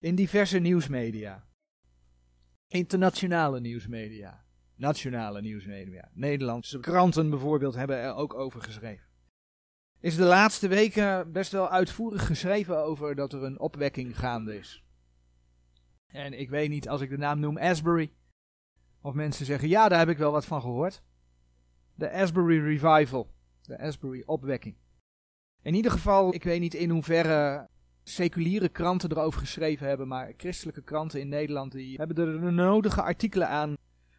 in diverse nieuwsmedia. Internationale nieuwsmedia. Nationale nieuwsmedia. Nederlandse kranten bijvoorbeeld hebben er ook over geschreven. Is de laatste weken best wel uitvoerig geschreven over dat er een opwekking gaande is. En ik weet niet, als ik de naam noem Asbury, of mensen zeggen, ja, daar heb ik wel wat van gehoord. De Asbury Revival, de Asbury opwekking. In ieder geval, ik weet niet in hoeverre seculiere kranten erover geschreven hebben, maar christelijke kranten in Nederland die hebben er de nodige artikelen aan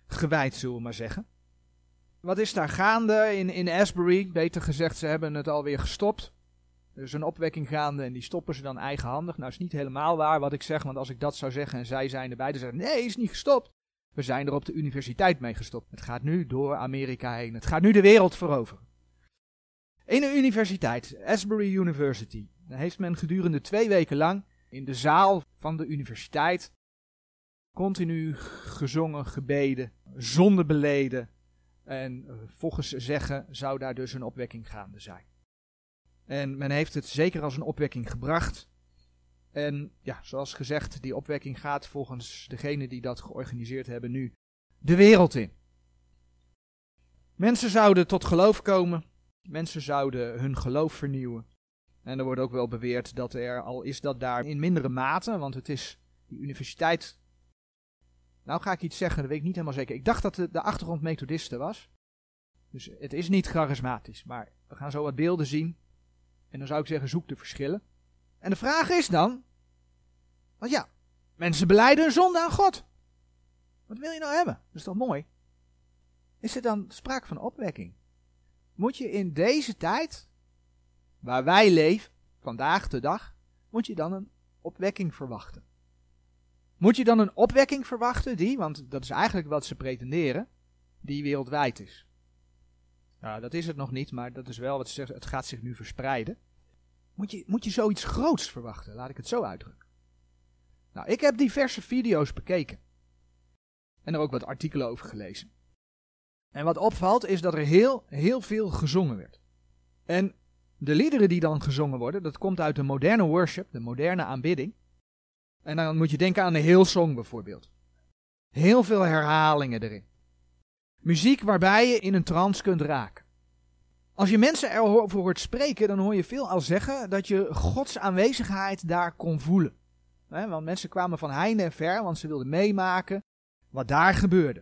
gewijd, zullen we maar zeggen. Wat is daar gaande in, in Asbury? Beter gezegd, ze hebben het alweer gestopt. Er is een opwekking gaande en die stoppen ze dan eigenhandig. Nou, is niet helemaal waar wat ik zeg, want als ik dat zou zeggen en zij zijn erbij, dan zeggen nee, is niet gestopt. We zijn er op de universiteit mee gestopt. Het gaat nu door Amerika heen. Het gaat nu de wereld veroveren. In een universiteit, Asbury University, heeft men gedurende twee weken lang in de zaal van de universiteit continu gezongen, gebeden, zonde beleden. En eh, volgens zeggen zou daar dus een opwekking gaande zijn. En men heeft het zeker als een opwekking gebracht. En ja, zoals gezegd, die opwekking gaat volgens degene die dat georganiseerd hebben nu de wereld in. Mensen zouden tot geloof komen. Mensen zouden hun geloof vernieuwen. En er wordt ook wel beweerd dat er, al is dat daar in mindere mate, want het is die universiteit. Nou ga ik iets zeggen, dat weet ik niet helemaal zeker. Ik dacht dat de, de achtergrond methodisten was. Dus het is niet charismatisch, maar we gaan zo wat beelden zien. En dan zou ik zeggen, zoek de verschillen. En de vraag is dan, want ja, mensen beleiden hun zonde aan God. Wat wil je nou hebben? Dat is toch mooi? Is er dan sprake van opwekking? Moet je in deze tijd, waar wij leven, vandaag de dag, moet je dan een opwekking verwachten? Moet je dan een opwekking verwachten die, want dat is eigenlijk wat ze pretenderen, die wereldwijd is? Nou, dat is het nog niet, maar dat is wel wat ze zeggen, het gaat zich nu verspreiden. Moet je, moet je zoiets groots verwachten, laat ik het zo uitdrukken. Nou, ik heb diverse video's bekeken. En er ook wat artikelen over gelezen. En wat opvalt is dat er heel, heel veel gezongen werd. En de liederen die dan gezongen worden, dat komt uit de moderne worship, de moderne aanbidding. En dan moet je denken aan de Hillsong bijvoorbeeld. Heel veel herhalingen erin. Muziek waarbij je in een trance kunt raken. Als je mensen erover hoort spreken, dan hoor je veel al zeggen dat je Gods aanwezigheid daar kon voelen. want mensen kwamen van heinde en ver, want ze wilden meemaken wat daar gebeurde.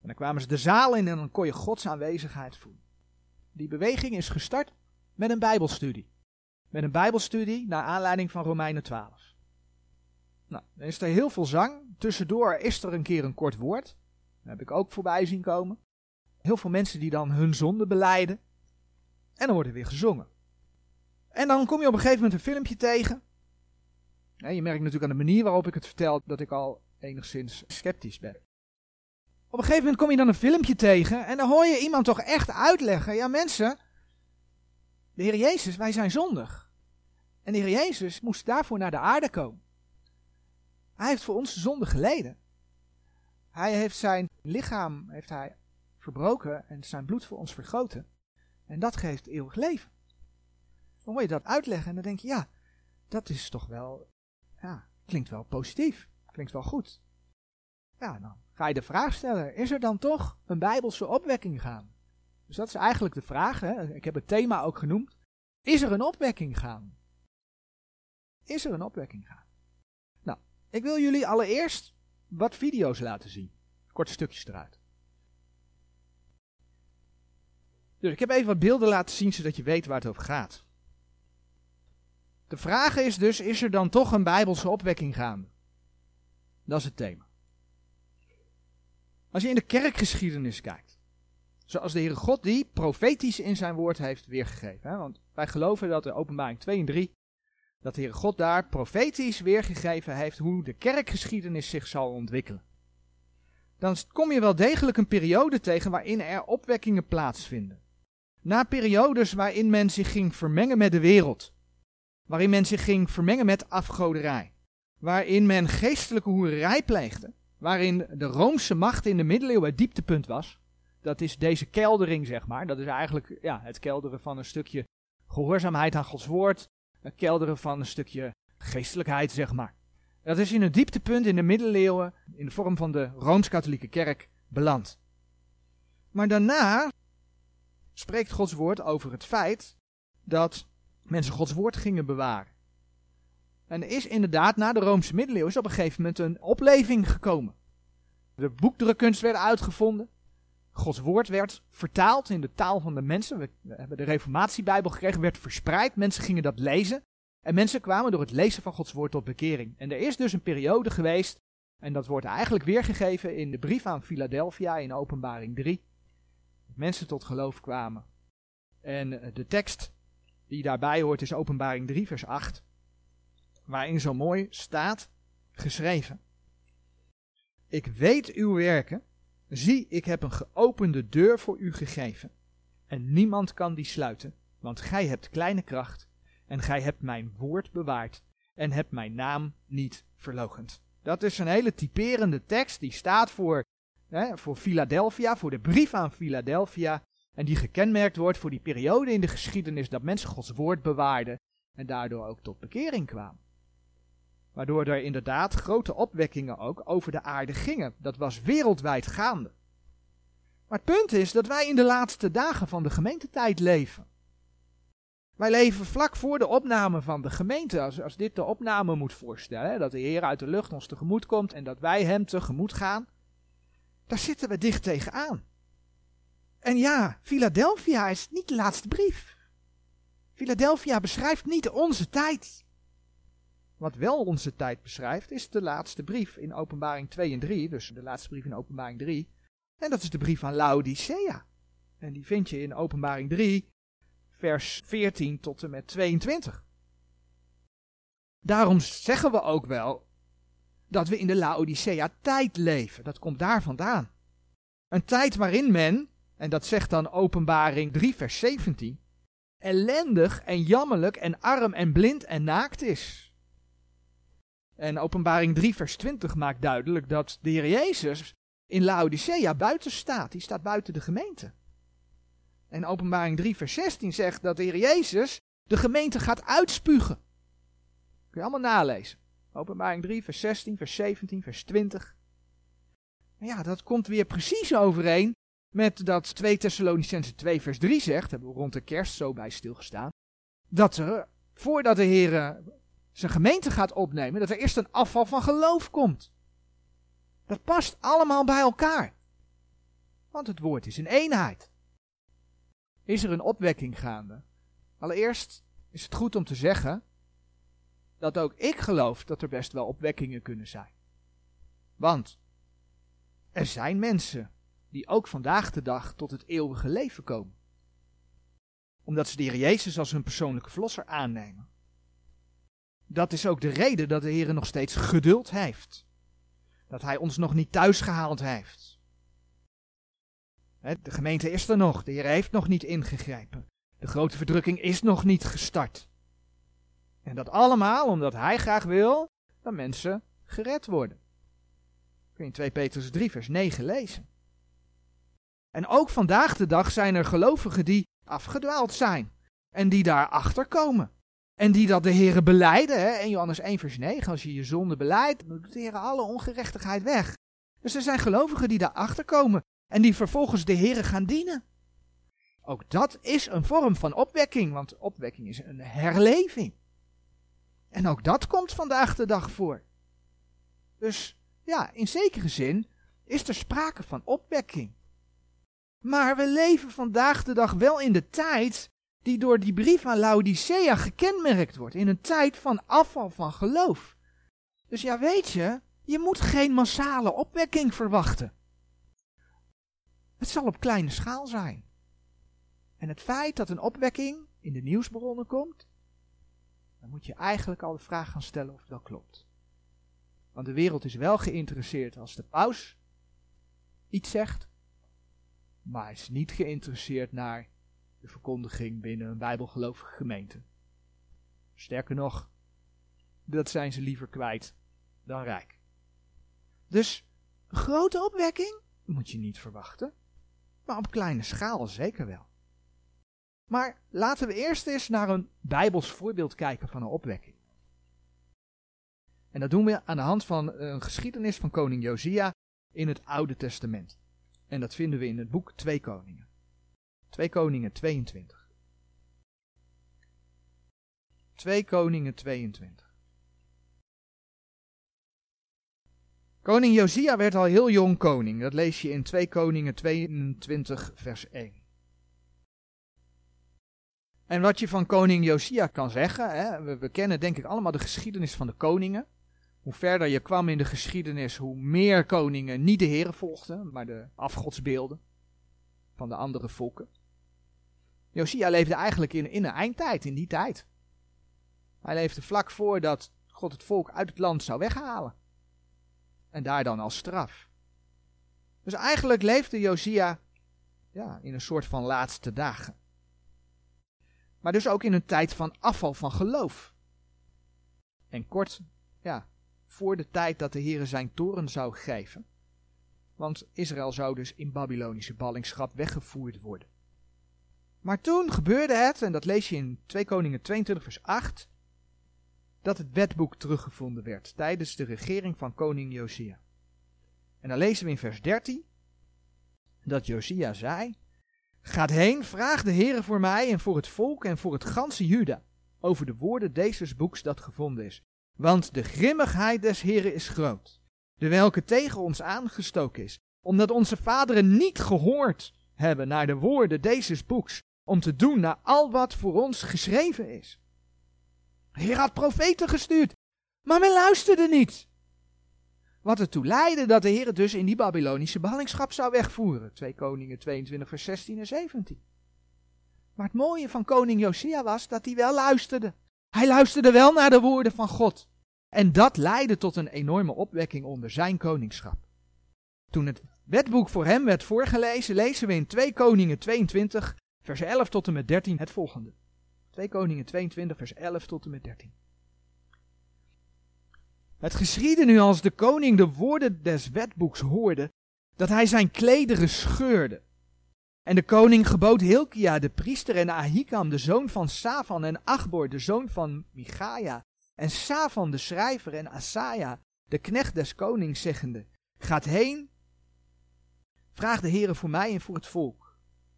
En dan kwamen ze de zaal in en dan kon je Gods aanwezigheid voelen. Die beweging is gestart met een Bijbelstudie. Met een Bijbelstudie naar aanleiding van Romeinen 12. Nou, dan is er heel veel zang. Tussendoor is er een keer een kort woord. Dat heb ik ook voorbij zien komen. Heel veel mensen die dan hun zonde beleiden. En dan wordt er weer gezongen. En dan kom je op een gegeven moment een filmpje tegen. je merkt natuurlijk aan de manier waarop ik het vertel dat ik al enigszins sceptisch ben. Op een gegeven moment kom je dan een filmpje tegen en dan hoor je iemand toch echt uitleggen. Ja mensen, de Heer Jezus, wij zijn zondig. En de Heer Jezus moest daarvoor naar de aarde komen. Hij heeft voor onze zonde geleden. Hij heeft zijn lichaam heeft hij verbroken en zijn bloed voor ons vergoten. En dat geeft eeuwig leven. Dan hoor je dat uitleggen en dan denk je, ja, dat is toch wel, ja, klinkt wel positief. Klinkt wel goed. Ja, dan ga je de vraag stellen, is er dan toch een bijbelse opwekking gaan? Dus dat is eigenlijk de vraag, hè? ik heb het thema ook genoemd. Is er een opwekking gaan? Is er een opwekking gaan? Nou, ik wil jullie allereerst wat video's laten zien. Korte stukjes eruit. Dus ik heb even wat beelden laten zien zodat je weet waar het over gaat. De vraag is dus, is er dan toch een bijbelse opwekking gaande? Dat is het thema. Als je in de kerkgeschiedenis kijkt, zoals de Heere God die profetisch in zijn woord heeft weergegeven. Hè? Want wij geloven dat de openbaring 2 en 3, dat de Heere God daar profetisch weergegeven heeft hoe de kerkgeschiedenis zich zal ontwikkelen. Dan kom je wel degelijk een periode tegen waarin er opwekkingen plaatsvinden. Na periodes waarin men zich ging vermengen met de wereld. Waarin men zich ging vermengen met afgoderij. Waarin men geestelijke hoerij pleegde. Waarin de Roomse macht in de middeleeuwen het dieptepunt was. Dat is deze keldering, zeg maar. Dat is eigenlijk ja, het kelderen van een stukje gehoorzaamheid aan Gods woord. Het kelderen van een stukje geestelijkheid, zeg maar. Dat is in een dieptepunt in de middeleeuwen in de vorm van de Rooms-Katholieke Kerk beland. Maar daarna spreekt Gods woord over het feit dat mensen Gods woord gingen bewaren. En er is inderdaad na de Roomse middeleeuwen op een gegeven moment een opleving gekomen. De boekdrukkunst werd uitgevonden. Gods woord werd vertaald in de taal van de mensen. We, hebben de Reformatiebijbel gekregen, werd verspreid. Mensen gingen dat lezen. En mensen kwamen door het lezen van Gods woord tot bekering. En er is dus een periode geweest, en dat wordt eigenlijk weergegeven in de brief aan Philadelphia in Openbaring 3. Dat mensen tot geloof kwamen. En eh, de tekst die daarbij hoort is Openbaring 3, vers 8. Waarin zo mooi staat geschreven. Ik weet uw werken. Zie, ik heb een geopende deur voor u gegeven. En niemand kan die sluiten, want gij hebt kleine kracht. En gij hebt mijn woord bewaard. En hebt mijn naam niet verlogend. Dat is een hele typerende tekst. Die staat voor, hè, voor Philadelphia, voor de brief aan Philadelphia. En die gekenmerkt wordt voor die periode in de geschiedenis dat mensen Gods woord bewaarden. En daardoor ook tot bekering kwamen. Waardoor er inderdaad grote opwekkingen ook over de aarde gingen. Dat was wereldwijd gaande. Maar het punt is dat wij in de laatste dagen van de gemeentetijd leven. Wij leven vlak voor de opname van de gemeente. Als, als dit de opname moet voorstellen, dat de Heer uit de lucht ons tegemoet komt en dat wij Hem tegemoet gaan, daar zitten we dicht tegenaan. En ja, Philadelphia is niet de laatste brief. Philadelphia beschrijft niet onze tijd. Wat wel onze tijd beschrijft, is de laatste brief in Openbaring 2 en 3. Dus de laatste brief in Openbaring 3. En dat is de brief aan Laodicea. En die vind je in Openbaring 3, vers 14 tot en met 22. Daarom zeggen we ook wel dat we in de Laodicea-tijd leven. Dat komt daar vandaan. Een tijd waarin men, en dat zegt dan Openbaring 3, vers 17, ellendig en jammerlijk en arm en blind en naakt is. En openbaring 3 vers 20 maakt duidelijk dat de Heer Jezus in Laodicea buiten staat. Die staat buiten de gemeente. En openbaring 3 vers 16 zegt dat de Heer Jezus de gemeente gaat uitspugen. Kun je allemaal nalezen. Openbaring 3 vers 16, vers 17, vers 20. ja, dat komt weer precies overeen met dat 2 Thessalonicense 2 vers 3 zegt, hebben we rond de kerst zo bij stilgestaan, dat er, voordat de Heer zijn gemeente gaat opnemen, dat er eerst een afval van geloof komt. Dat past allemaal bij elkaar. Want het woord is een eenheid. Is er een opwekking gaande? Allereerst is het goed om te zeggen dat ook ik geloof dat er best wel opwekkingen kunnen zijn. Want er zijn mensen die ook vandaag de dag tot het eeuwige leven komen. Omdat ze de Heer Jezus als hun persoonlijke verlosser aannemen. Dat is ook de reden dat de Heer nog steeds geduld heeft. Dat Hij ons nog niet thuis gehaald heeft. De gemeente is er nog, de Heer heeft nog niet ingegrepen. De grote verdrukking is nog niet gestart. En dat allemaal omdat Hij graag wil dat mensen gered worden. Kun je in 2 Petrus 3 vers 9 lezen. En ook vandaag de dag zijn er gelovigen die afgedwaald zijn. En die daarachter komen. En die dat de heren beleiden, hè, in Johannes 1 vers 9, als je je zonde beleidt, dan doet de heren alle ongerechtigheid weg. Dus er zijn gelovigen die daarachter komen en die vervolgens de heren gaan dienen. Ook dat is een vorm van opwekking, want opwekking is een herleving. En ook dat komt vandaag de dag voor. Dus ja, in zekere zin is er sprake van opwekking. Maar we leven vandaag de dag wel in de tijd die door die brief aan Laodicea gekenmerkt wordt in een tijd van afval van geloof. Dus ja, weet je, je moet geen massale opwekking verwachten. Het zal op kleine schaal zijn. En het feit dat een opwekking in de nieuwsbronnen komt, dan moet je eigenlijk al de vraag gaan stellen of dat klopt. Want de wereld is wel geïnteresseerd als de paus iets zegt, maar is niet geïnteresseerd naar de verkondiging binnen een bijbelgelovige gemeente. Sterker nog, dat zijn ze liever kwijt dan rijk. Dus grote opwekking moet je niet verwachten, maar op kleine schaal zeker wel. Maar laten we eerst eens naar een bijbels voorbeeld kijken van een opwekking. En dat doen we aan de hand van een geschiedenis van koning Josia in het Oude Testament. En dat vinden we in het boek Twee Koningen. Twee Koningen 22. Twee Koningen 22. Koning Josia werd al heel jong koning. Dat lees je in 2 Koningen 22, vers 1. En wat je van koning Josia kan zeggen, hè, we, we, kennen denk ik allemaal de geschiedenis van de koningen. Hoe verder je kwam in de geschiedenis, hoe meer koningen niet de heren volgden, maar de afgodsbeelden van de andere volken. Josia leefde eigenlijk in, in een eindtijd, in die tijd. Hij leefde vlak voordat God het volk uit het land zou weghalen. En daar dan als straf. Dus eigenlijk leefde Josia ja, in een soort van laatste dagen. Maar dus ook in een tijd van afval van geloof. En kort, ja, voor de tijd dat de Heer zijn toren zou geven. Want Israël zou dus in Babylonische ballingschap weggevoerd worden. Maar toen gebeurde het, en dat lees je in 2 Koningen 22 vers 8, dat het wetboek teruggevonden werd tijdens de regering van koning Josia. En dan lezen we in vers 13 dat Josia zei, Gaat heen, vraag de Heere voor mij en voor het volk en voor het ganse Juda over de woorden deze boeks dat gevonden is. Want de grimmigheid des Heeren is groot, de welke tegen ons aangestoken is, omdat onze vaderen niet gehoord hebben naar de woorden deze boeks, om te doen naar al wat voor ons geschreven is. De Heer had profeten gestuurd, maar men luisterde niet. Wat ertoe leidde dat de Heer dus in die Babylonische ballingschap zou wegvoeren. 2 Koningen 22 vers 16 en 17. Maar het mooie van koning Josia was dat hij wel luisterde. Hij luisterde wel naar de woorden van God. En dat leidde tot een enorme opwekking onder zijn koningschap. Toen het wetboek voor hem werd voorgelezen, lezen we in 2 Koningen 22 vers 11 tot en met 13 het volgende. 2 Koningen 22 vers 11 tot en met 13. Het geschiedde nu als de koning de woorden des wetboeks hoorde, dat hij zijn klederen scheurde. En de koning gebood Hilkia, de priester, en Ahikam, de zoon van Safan, en Achbor, de zoon van Michaia, en Safan, de schrijver, en Asaja, de knecht des konings, zeggende, Gaat heen, vraag de heren voor mij en voor het volk,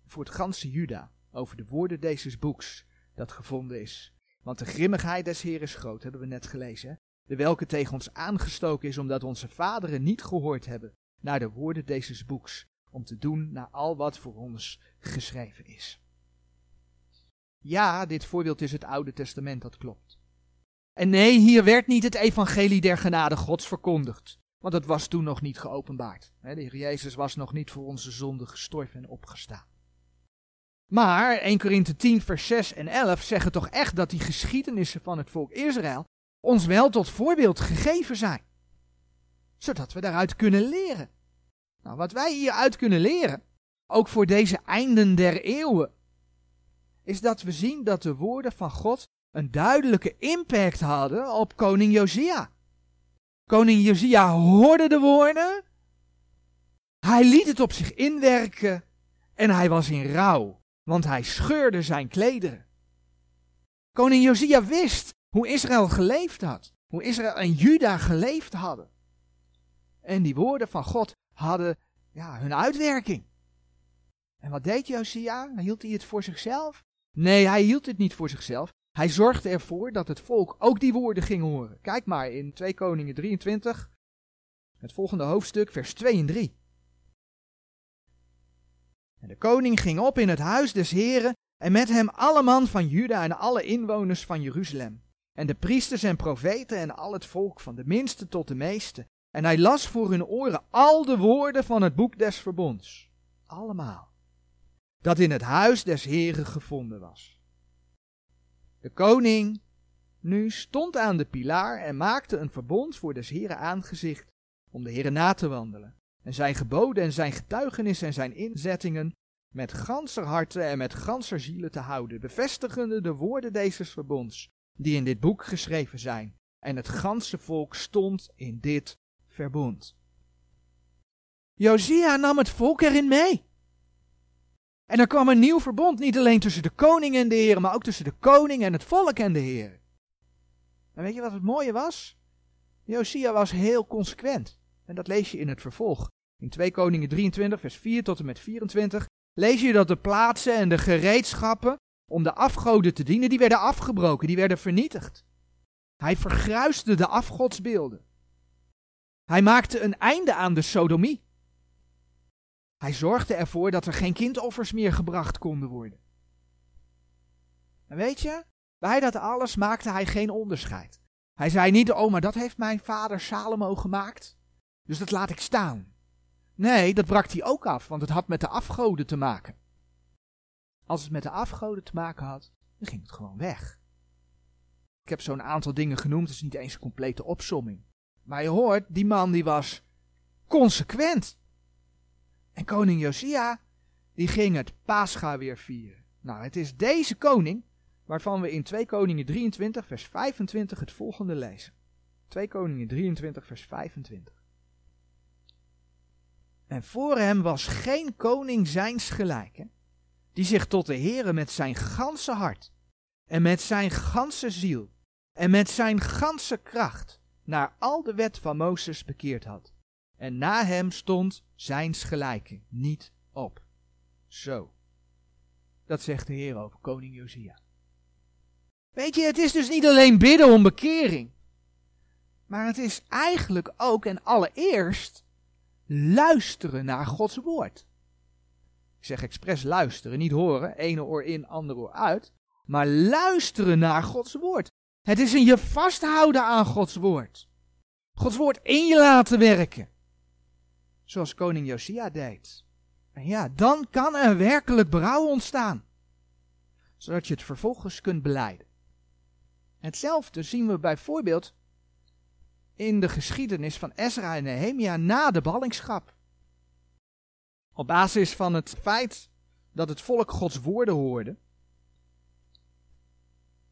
voor het ganse Juda, over de woorden deze boeks, dat gevonden is. Want de grimmigheid des Heeren is groot, hebben we net gelezen de welke tegen ons aangestoken is omdat onze vaderen niet gehoord hebben naar de woorden deze boeks, om te doen naar al wat voor ons geschreven is. Ja, dit voorbeeld is het Oude Testament, dat klopt. En nee, hier werd niet het evangelie der genade Gods verkondigd, want het was toen nog niet geopenbaard. De Heer Jezus was nog niet voor onze zonde gestorven en opgestaan. Maar 1 Korinthe 10 vers 6 en 11 zeggen toch echt dat die geschiedenissen van het volk Israël ons wel tot voorbeeld gegeven zijn. Zodat we daaruit kunnen leren. Nou, wat wij hieruit kunnen leren, ook voor deze einden der eeuwen, is dat we zien dat de woorden van God een duidelijke impact hadden op koning Josia. Koning Josia hoorde de woorden, hij liet het op zich inwerken en hij was in rouw, want hij scheurde zijn klederen. Koning Josia wist hoe Israël geleefd had. Hoe Israël en Juda geleefd hadden. En die woorden van God hadden ja, hun uitwerking. En wat deed Josia? Hield hij het voor zichzelf? Nee, hij hield het niet voor zichzelf. Hij zorgde ervoor dat het volk ook die woorden ging horen. Kijk maar in 2 Koningen 23, het volgende hoofdstuk, vers 2 en 3. En de koning ging op in het huis des Heren en met hem alle man van Juda en alle inwoners van Jeruzalem en de priesters en profeten en al het volk, van de minste tot de meeste. En hij las voor hun oren al de woorden van het boek des verbonds. Allemaal. Dat in het huis des Heren gevonden was. De koning nu stond aan de pilaar en maakte een verbond voor des Heren aangezicht, om de Heren na te wandelen. En zijn geboden en zijn getuigenissen en zijn inzettingen met ganser harten en met ganser zielen te houden, bevestigende de woorden deze verbonds, die in dit boek geschreven zijn. En het ganse volk stond in dit verbond. Josia nam het volk erin mee. En er kwam een nieuw verbond, niet alleen tussen de koning en de Heer, maar ook tussen de koning en het volk en de Heer. En weet je wat het mooie was? Josia was heel consequent. En dat lees je in het vervolg. In 2 Koningen 23, vers 4 tot en met 24 lees je dat de plaatsen en de gereedschappen om de afgoden te dienen, die werden afgebroken, die werden vernietigd. Hij vergruisde de afgodsbeelden. Hij maakte een einde aan de sodomie. Hij zorgde ervoor dat er geen kindoffers meer gebracht konden worden. En weet je, bij dat alles maakte hij geen onderscheid. Hij zei niet, oh maar dat heeft mijn vader Salomo gemaakt, dus dat laat ik staan. Nee, dat brak hij ook af, want het had met de afgoden te maken. Als het met de afgoden te maken had, dan ging het gewoon weg. Ik heb zo'n aantal dingen genoemd, is niet eens een complete opsomming. Maar je hoort, die man die was consequent. En koning Josia, die ging het Pascha weer vieren. Nou, het is deze koning waarvan we in 2 Koningen 23 vers 25 het volgende lezen. 2 Koningen 23 vers 25. En voor hem was geen koning zijns gelijke, die zich tot de Heere met zijn ganse hart en met zijn ganse ziel en met zijn ganse kracht naar al de wet van Mozes bekeerd had. En na hem stond zijns gelijke niet op. Zo. Dat zegt de Heer over koning Josia. Weet je, het is dus niet alleen bidden om bekering. Maar het is eigenlijk ook en allereerst luisteren naar Gods woord. Ik zeg expres luisteren, niet horen, ene oor in, andere oor uit. Maar luisteren naar Gods woord. Het is een je vasthouden aan Gods woord. Gods woord in je laten werken. Zoals koning Josia deed. En ja, dan kan er werkelijk berouw ontstaan. Zodat je het vervolgens kunt beleiden. Hetzelfde zien we bijvoorbeeld in de geschiedenis van Ezra en Nehemia na de ballingschap. Op basis van het feit dat het volk Gods woorden hoorde,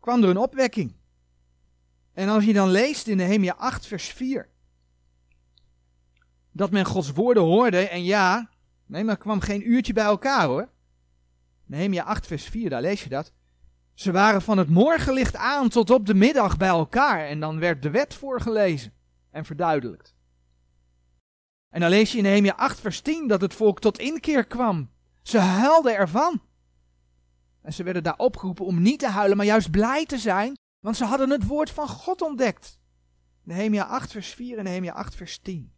kwam er een opwekking. En als je dan leest in Nehemia 8 vers 4, dat men Gods woorden hoorde en ja, nee maar kwam geen uurtje bij elkaar hoor. Nehemia 8 vers 4, daar lees je dat. Ze waren van het morgenlicht aan tot op de middag bij elkaar en dan werd de wet voorgelezen en verduidelijkt. En dan lees je in Nehemia 8 vers 10 dat het volk tot inkeer kwam. Ze huilden ervan. En ze werden daar opgeroepen om niet te huilen, maar juist blij te zijn, want ze hadden het woord van God ontdekt. Nehemia 8 vers 4 en Nehemia 8 vers 10.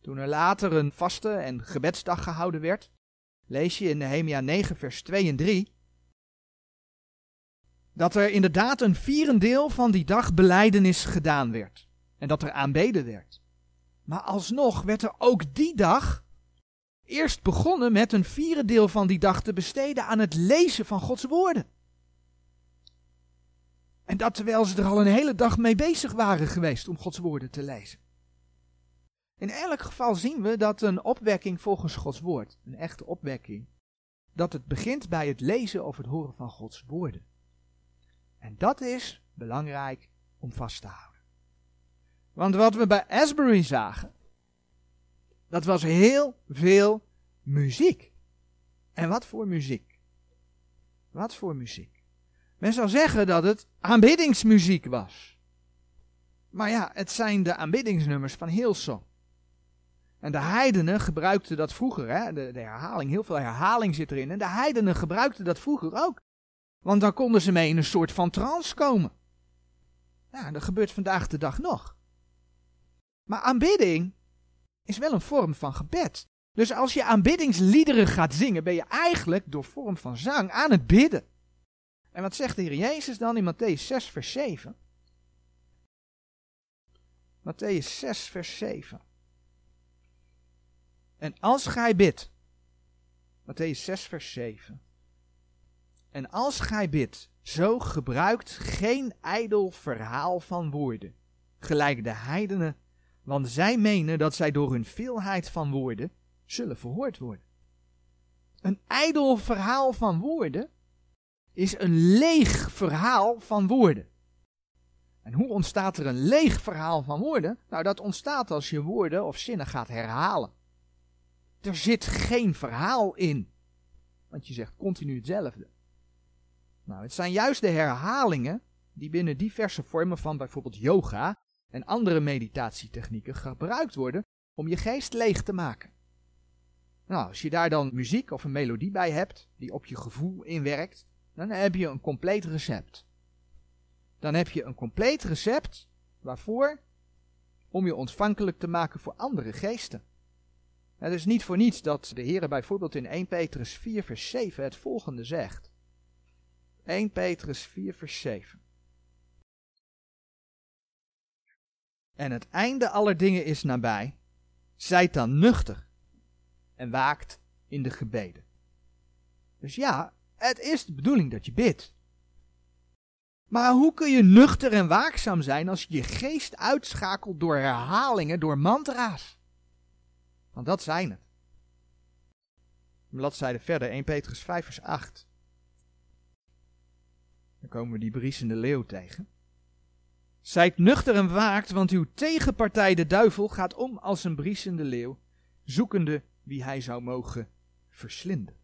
Toen er later een vaste en gebedsdag gehouden werd, lees je in Nehemia 9 vers 2 en 3 dat er inderdaad een vierendeel van die dag beleidenis gedaan werd. En dat er aanbeden werd. Maar alsnog werd er ook die dag eerst begonnen met een vierendeel van die dag te besteden aan het lezen van Gods woorden. En dat terwijl ze er al een hele dag mee bezig waren geweest om Gods woorden te lezen. In elk geval zien we dat een opwekking volgens Gods woord, een echte opwekking, dat het begint bij het lezen of het horen van Gods woorden. En dat is belangrijk om vast te houden. Want wat we bij Asbury zagen, dat was heel veel muziek. En wat voor muziek? Wat voor muziek? Men zou zeggen dat het aanbiddingsmuziek was. Maar ja, het zijn de aanbiddingsnummers van Hillsong. En de heidenen gebruikten dat vroeger, hè? De, de herhaling, heel veel herhaling zit erin. En de heidenen gebruikten dat vroeger ook. Want dan konden ze mee in een soort van trance komen. Ja, dat gebeurt vandaag de dag nog. Maar aanbidding is wel een vorm van gebed. Dus als je aanbiddingsliederen gaat zingen, ben je eigenlijk door vorm van zang aan het bidden. En wat zegt de Heer Jezus dan in Matthäus 6, vers 7? Matthäus 6, vers 7. En als gij bidt, Matthäus 6, vers 7. En als gij bidt, zo gebruikt geen ijdel verhaal van woorden, gelijk de heidenen, want zij menen dat zij door hun veelheid van woorden zullen verhoord worden. Een ijdel verhaal van woorden is een leeg verhaal van woorden. En hoe ontstaat er een leeg verhaal van woorden? Nou, dat ontstaat als je woorden of zinnen gaat herhalen. Er zit geen verhaal in. Want je zegt continu hetzelfde. Nou, het zijn juist de herhalingen die binnen diverse vormen van bijvoorbeeld yoga en andere meditatietechnieken gebruikt worden om je geest leeg te maken. Nou, als je daar dan muziek of een melodie bij hebt, die op je gevoel inwerkt, dan heb je een compleet recept. Dan heb je een compleet recept waarvoor? Om je ontvankelijk te maken voor andere geesten. Het is niet voor niets dat de Heer bijvoorbeeld in 1 Petrus 4 vers 7 het volgende zegt. 1 Petrus 4 vers 7. En het einde aller dingen is nabij. Zijt dan nuchter en waakt in de gebeden. Dus ja, het is de bedoeling dat je bidt. Maar hoe kun je nuchter en waakzaam zijn als je je geest uitschakelt door herhalingen, door mantra's? Want dat zijn het. Bladzijde verder, 1 Petrus 5 vers 8. Dan komen we die briesende leeuw tegen. Zijt nuchter en waakt, want uw tegenpartij de duivel gaat om als een briesende leeuw, zoekende wie hij zou mogen verslinden.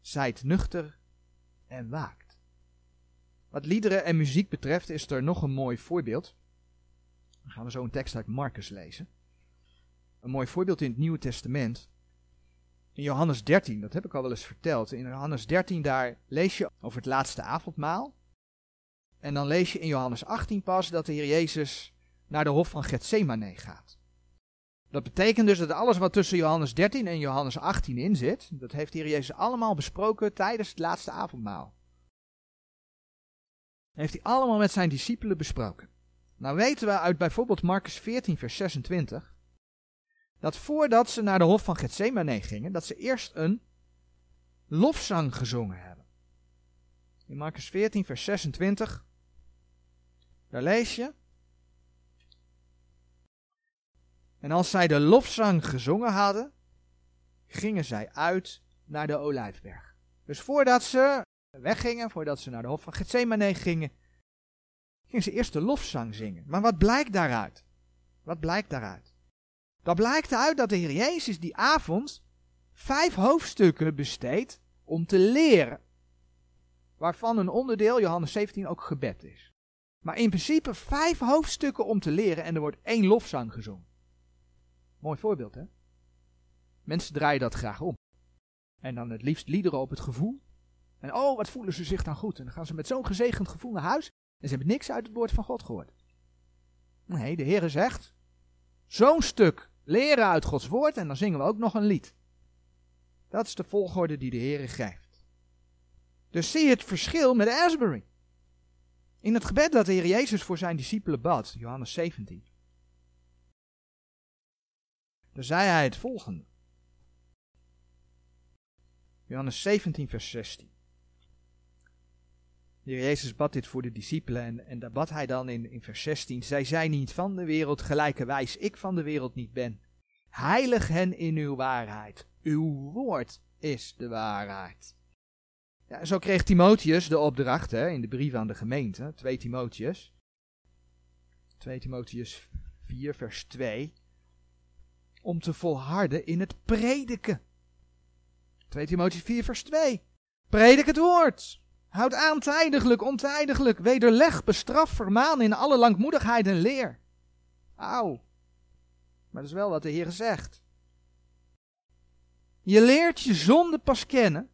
Zijt nuchter en waakt. Wat liederen en muziek betreft is er nog een mooi voorbeeld. Dan gaan we zo een tekst uit Marcus lezen. Een mooi voorbeeld in het Nieuwe Testament. In Johannes 13, dat heb ik al wel eens verteld. In Johannes 13 daar lees je over het laatste avondmaal. En dan lees je in Johannes 18 pas dat de Heer Jezus naar de hof van Gethsemane gaat. Dat betekent dus dat alles wat tussen Johannes 13 en Johannes 18 in zit, dat heeft de Heer Jezus allemaal besproken tijdens het laatste avondmaal. Dat heeft hij allemaal met zijn discipelen besproken. Nou weten we uit bijvoorbeeld Marcus 14 vers 26 dat voordat ze naar de hof van Gethsemane gingen, dat ze eerst een lofzang gezongen hebben. In Marcus 14 vers 26 daar lees je. En als zij de lofzang gezongen hadden, gingen zij uit naar de Olijfberg. Dus voordat ze weggingen, voordat ze naar de hof van Gethsemane gingen, gingen ze eerst de lofzang zingen. Maar wat blijkt daaruit? Wat blijkt daaruit? Dat blijkt uit dat de Heer Jezus die avond vijf hoofdstukken besteedt om te leren. Waarvan een onderdeel, Johannes 17, ook gebed is. Maar in principe vijf hoofdstukken om te leren en er wordt één lofzang gezongen. Mooi voorbeeld, hè? Mensen draaien dat graag om. En dan het liefst liederen op het gevoel. En oh, wat voelen ze zich dan goed. En dan gaan ze met zo'n gezegend gevoel naar huis. En ze hebben niks uit het woord van God gehoord. Nee, de Heer zegt, zo'n stuk leren uit Gods woord en dan zingen we ook nog een lied. Dat is de volgorde die de Heer geeft. Dus zie het verschil met Asbury. In het gebed dat de Heer Jezus voor zijn discipelen bad, Johannes 17. Daar zei hij het volgende. Johannes 17, vers 16. De Heer Jezus bad dit voor de discipelen en, en daar bad hij dan in, in vers 16. Zij zijn niet van de wereld, gelijkerwijs ik van de wereld niet ben. Heilig hen in uw waarheid. Uw woord is de waarheid. Zo kreeg Timotheus de opdracht hè, in de brief aan de gemeente, 2 Timotheus. 2 Timotheus 4, vers 2. Om te volharden in het prediken. 2 Timotheus 4, vers 2. Predik het woord. Houd aan tijdiglijk, ontijdiglijk. Wederleg, bestraf, vermaan in alle langmoedigheid en leer. Auw. Maar dat is wel wat de Heer zegt. Je leert je zonde pas kennen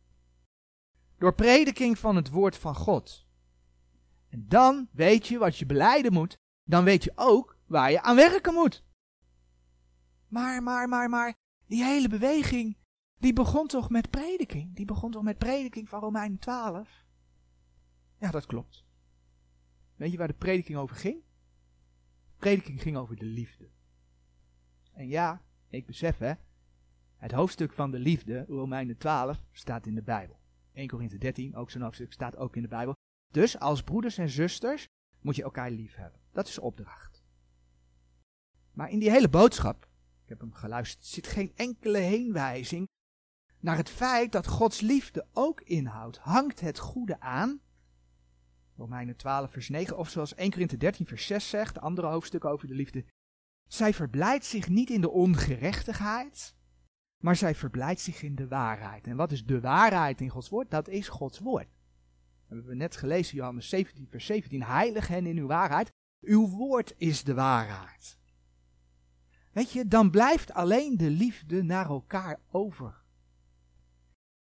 door prediking van het woord van God. En dan weet je wat je beleiden moet. Dan weet je ook waar je aan werken moet. Maar, maar, maar, maar, die hele beweging, die begon toch met prediking? Die begon toch met prediking van Romein 12? Ja, dat klopt. Weet je waar de prediking over ging? De prediking ging over de liefde. En ja, ik besef hè, het hoofdstuk van de liefde, Romeinen 12, staat in de Bijbel. 1 Korinthe 13, ook zo'n hoofdstuk, staat ook in de Bijbel. Dus als broeders en zusters moet je elkaar lief hebben. Dat is opdracht. Maar in die hele boodschap, ik heb hem geluisterd, zit geen enkele heenwijzing naar het feit dat Gods liefde ook inhoudt. Hangt het goede aan? Romeinen 12 vers 9, of zoals 1 Korinthe 13 vers 6 zegt, andere hoofdstuk over de liefde. Zij verblijdt zich niet in de ongerechtigheid, maar zij verblijdt zich in de waarheid. En wat is de waarheid in Gods woord? Dat is Gods woord. Dat hebben we net gelezen, Johannes 17, vers 17. Heilig hen in uw waarheid. Uw woord is de waarheid. Weet je, dan blijft alleen de liefde naar elkaar over.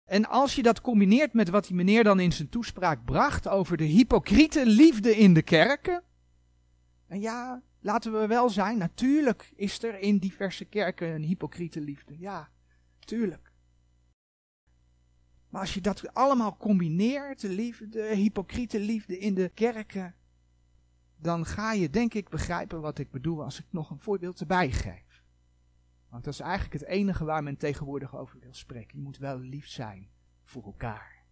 En als je dat combineert met wat die meneer dan in zijn toespraak bracht over de hypocriete liefde in de kerken. En ja, laten we wel zijn, natuurlijk is er in diverse kerken een hypocriete liefde. Ja, tuurlijk. Maar als je dat allemaal combineert, de, liefde, de hypocriete liefde in de kerken, dan ga je denk ik begrijpen wat ik bedoel als ik nog een voorbeeld erbij geef. Want dat is eigenlijk het enige waar men tegenwoordig over wil spreken. Je moet wel lief zijn voor elkaar.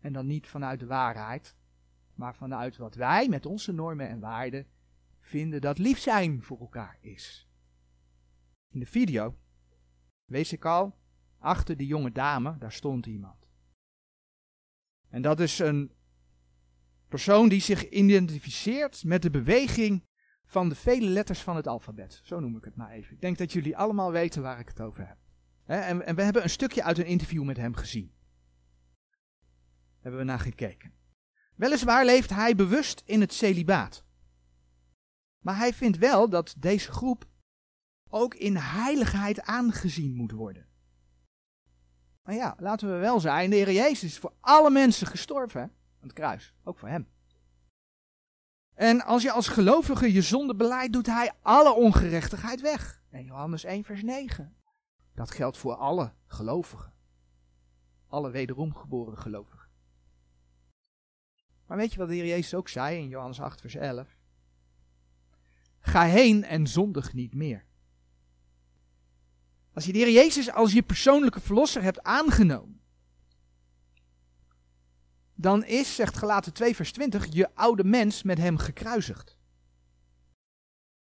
En dan niet vanuit de waarheid, maar vanuit wat wij met onze normen en waarden vinden dat lief zijn voor elkaar is. In de video wees ik al, achter die jonge dame, daar stond iemand. En dat is een persoon die zich identificeert met de beweging van de vele letters van het alfabet. Zo noem ik het maar even. Ik denk dat jullie allemaal weten waar ik het over heb. En, we hebben een stukje uit een interview met hem gezien. Hebben we naar gekeken. Weliswaar leeft hij bewust in het celibaat. Maar hij vindt wel dat deze groep ook in heiligheid aangezien moet worden. Maar ja, laten we wel zijn, de Heer Jezus is voor alle mensen gestorven aan het kruis, ook voor hem. En als je als gelovige je zonde beleidt, doet hij alle ongerechtigheid weg. En Johannes 1 vers 9. Dat geldt voor alle gelovigen. Alle wederom geboren gelovigen. Maar weet je wat de Heer Jezus ook zei in Johannes 8 vers 11? Ga heen en zondig niet meer. Als je de Heer Jezus als je persoonlijke verlosser hebt aangenomen, dan is, zegt Gelaten 2 vers 20, je oude mens met hem gekruisigd.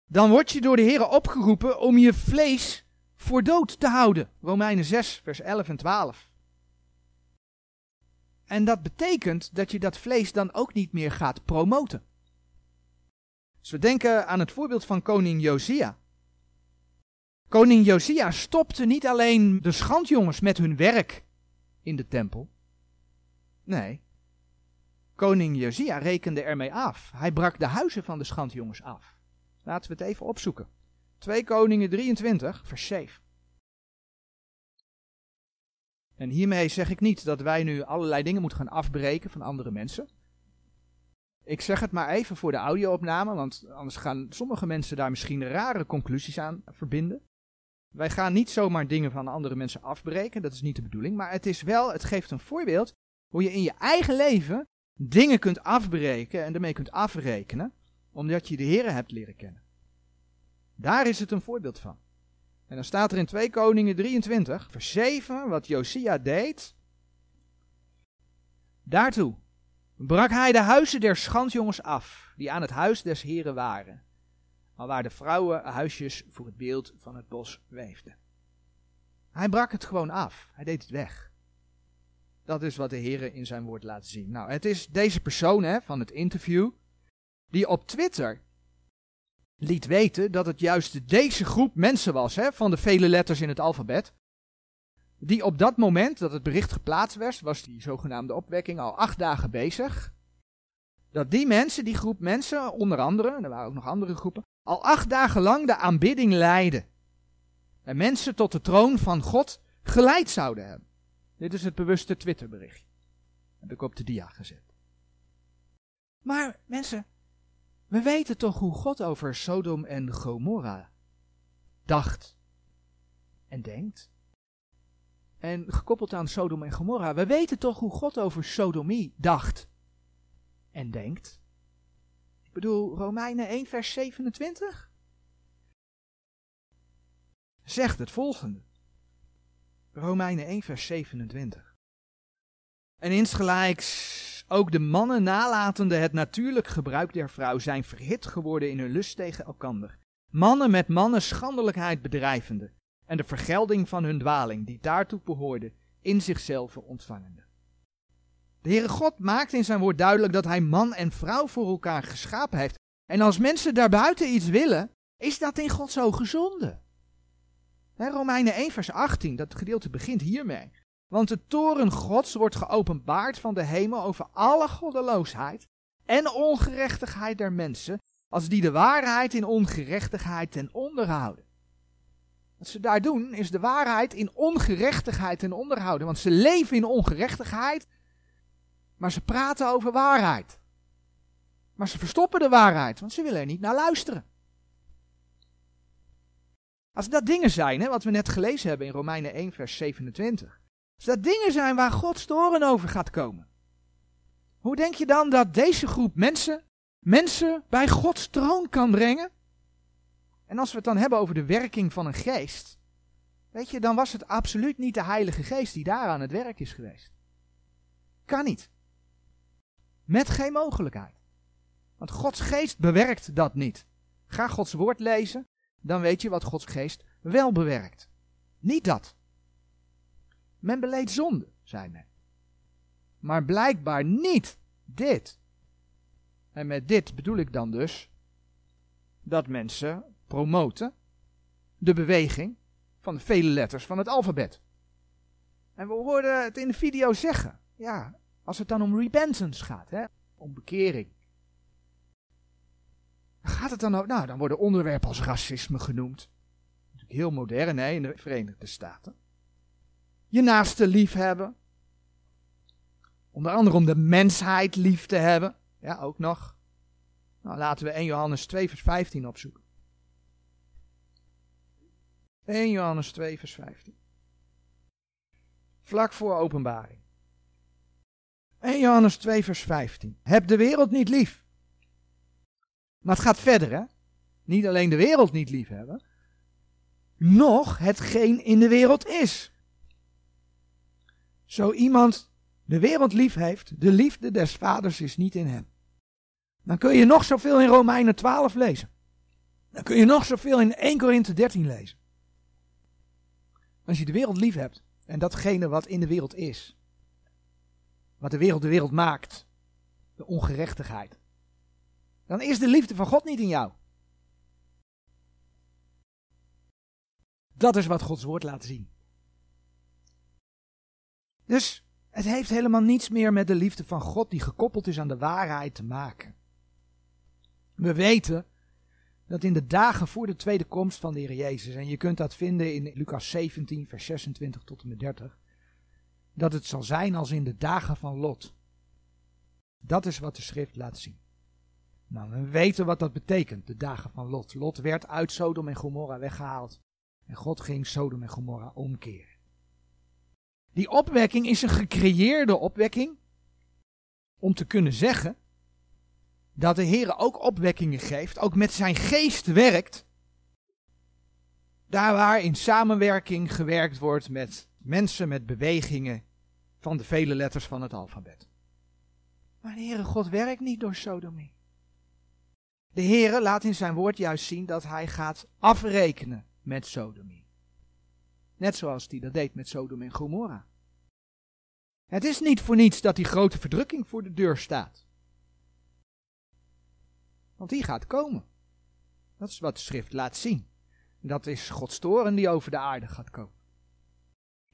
Dan word je door de Heer opgeroepen om je vlees voor dood te houden. Romeinen 6 vers 11 en 12. En dat betekent dat je dat vlees dan ook niet meer gaat promoten. Dus we denken aan het voorbeeld van koning Josia. Koning Josia stopte niet alleen de schandjongens met hun werk in de tempel. Nee, Koning Josia rekende ermee af. Hij brak de huizen van de schandjongens af. Laten we het even opzoeken. 2 Koningen 23, vers 7. En hiermee zeg ik niet dat wij nu allerlei dingen moeten gaan afbreken van andere mensen. Ik zeg het maar even voor de audio-opname, want anders gaan sommige mensen daar misschien rare conclusies aan verbinden. Wij gaan niet zomaar dingen van andere mensen afbreken, dat is niet de bedoeling. Maar het is wel, het geeft een voorbeeld hoe je in je eigen leven dingen kunt afbreken en ermee kunt afrekenen, omdat je de Heer hebt leren kennen. Daar is het een voorbeeld van. En dan staat er in 2 Koningen 23, vers 7, wat Josia deed. Daartoe brak hij de huizen der schandjongens af, die aan het huis des heren waren, al waar de vrouwen huisjes voor het beeld van het bos weefden. Hij brak het gewoon af, hij deed het weg. Dat is wat de Heer in zijn woord laat zien. Nou, het is deze persoon hè, van het interview die op Twitter liet weten dat het juist deze groep mensen was, hè, van de vele letters in het alfabet, die op dat moment dat het bericht geplaatst werd, was die zogenaamde opwekking al acht dagen bezig. Dat die mensen, die groep mensen, onder andere, er waren ook nog andere groepen, al acht dagen lang de aanbidding leidden. En mensen tot de troon van God geleid zouden hebben. Dit is het bewuste Twitterbericht. Heb ik op de dia gezet. Maar mensen, we weten toch hoe God over Sodom en Gomorra dacht en denkt. En gekoppeld aan Sodom en Gomorra, we weten toch hoe God over Sodomie dacht en denkt. Ik bedoel, Romeinen 1 vers 27 zegt het volgende. Romeinen 1, vers 27. En insgelijks ook de mannen nalatende het natuurlijk gebruik der vrouw zijn verhit geworden in hun lust tegen elkander. Mannen met mannen schandelijkheid bedrijvende en de vergelding van hun dwaling die daartoe behoorde in zichzelf ontvangende. De Heere God maakt in zijn woord duidelijk dat hij man en vrouw voor elkaar geschapen heeft. En als mensen daarbuiten iets willen, is dat in God zo gezonde. Romeinen 1 vers 18, dat gedeelte begint hiermee. Want de toren gods wordt geopenbaard van de hemel over alle goddeloosheid en ongerechtigheid der mensen als die de waarheid in ongerechtigheid ten onder houden. Wat ze daar doen, is de waarheid in ongerechtigheid ten onder houden. Want ze leven in ongerechtigheid, maar ze praten over waarheid. Maar ze verstoppen de waarheid, want ze willen er niet naar luisteren. Als dat dingen zijn, hè, wat we net gelezen hebben in Romeinen 1, vers 27. Als dat dingen zijn waar Gods toren over gaat komen. Hoe denk je dan dat deze groep mensen, mensen bij Gods troon kan brengen? En als we het dan hebben over de werking van een geest, weet je, dan was het absoluut niet de Heilige Geest die daar aan het werk is geweest. Kan niet. Met geen mogelijkheid. Want Gods geest bewerkt dat niet. Ga Gods woord lezen, dan weet je wat Gods geest wel bewerkt. Niet dat. Men beleed zonde, zei men. Maar blijkbaar niet dit. En met dit bedoel ik dan dus dat mensen promoten de beweging van de vele letters van het alfabet. En we hoorden het in de video zeggen. Ja, als het dan om repentance gaat, hè, om bekering. Gaat het dan ook, nou, dan worden onderwerpen als racisme genoemd. Natuurlijk heel modern, hè, in de Verenigde Staten. Je naaste lief hebben. Onder andere om de mensheid lief te hebben. Ja, ook nog. Nou, laten we 1 Johannes 2 vers 15 opzoeken. 1 Johannes 2 vers 15. Vlak voor openbaring. 1 Johannes 2 vers 15. Heb de wereld niet lief. Maar het gaat verder, hè? Niet alleen de wereld niet lief hebben, nog hetgeen in de wereld is. Zo iemand de wereld lief heeft, de liefde des vaders is niet in hem. Dan kun je nog zoveel in Romeinen 12 lezen. Dan kun je nog zoveel in 1 Korinthe 13 lezen. Als je de wereld lief hebt en datgene wat in de wereld is, wat de wereld de wereld maakt, de ongerechtigheid, dan is de liefde van God niet in jou. Dat is wat Gods woord laat zien. Dus het heeft helemaal niets meer met de liefde van God die gekoppeld is aan de waarheid te maken. We weten dat in de dagen voor de tweede komst van de Heer Jezus, en je kunt dat vinden in Lucas 17, vers 26 tot en met 30, dat het zal zijn als in de dagen van Lot. Dat is wat de schrift laat zien. Nou, we weten wat dat betekent, de dagen van Lot. Lot werd uit Sodom en Gomorra weggehaald. En God ging Sodom en Gomorra omkeren. Die opwekking is een gecreëerde opwekking. Om te kunnen zeggen dat de Heer ook opwekkingen geeft, ook met zijn geest werkt. Daar waar in samenwerking gewerkt wordt met mensen met bewegingen van de vele letters van het alfabet. Maar de Heere God werkt niet door sodomie. De Heere laat in zijn woord juist zien dat hij gaat afrekenen met sodomie. Net zoals hij dat deed met Sodom en Gomorra. Het is niet voor niets dat die grote verdrukking voor de deur staat. Want die gaat komen. Dat is wat de schrift laat zien. Dat is Gods toren die over de aarde gaat komen.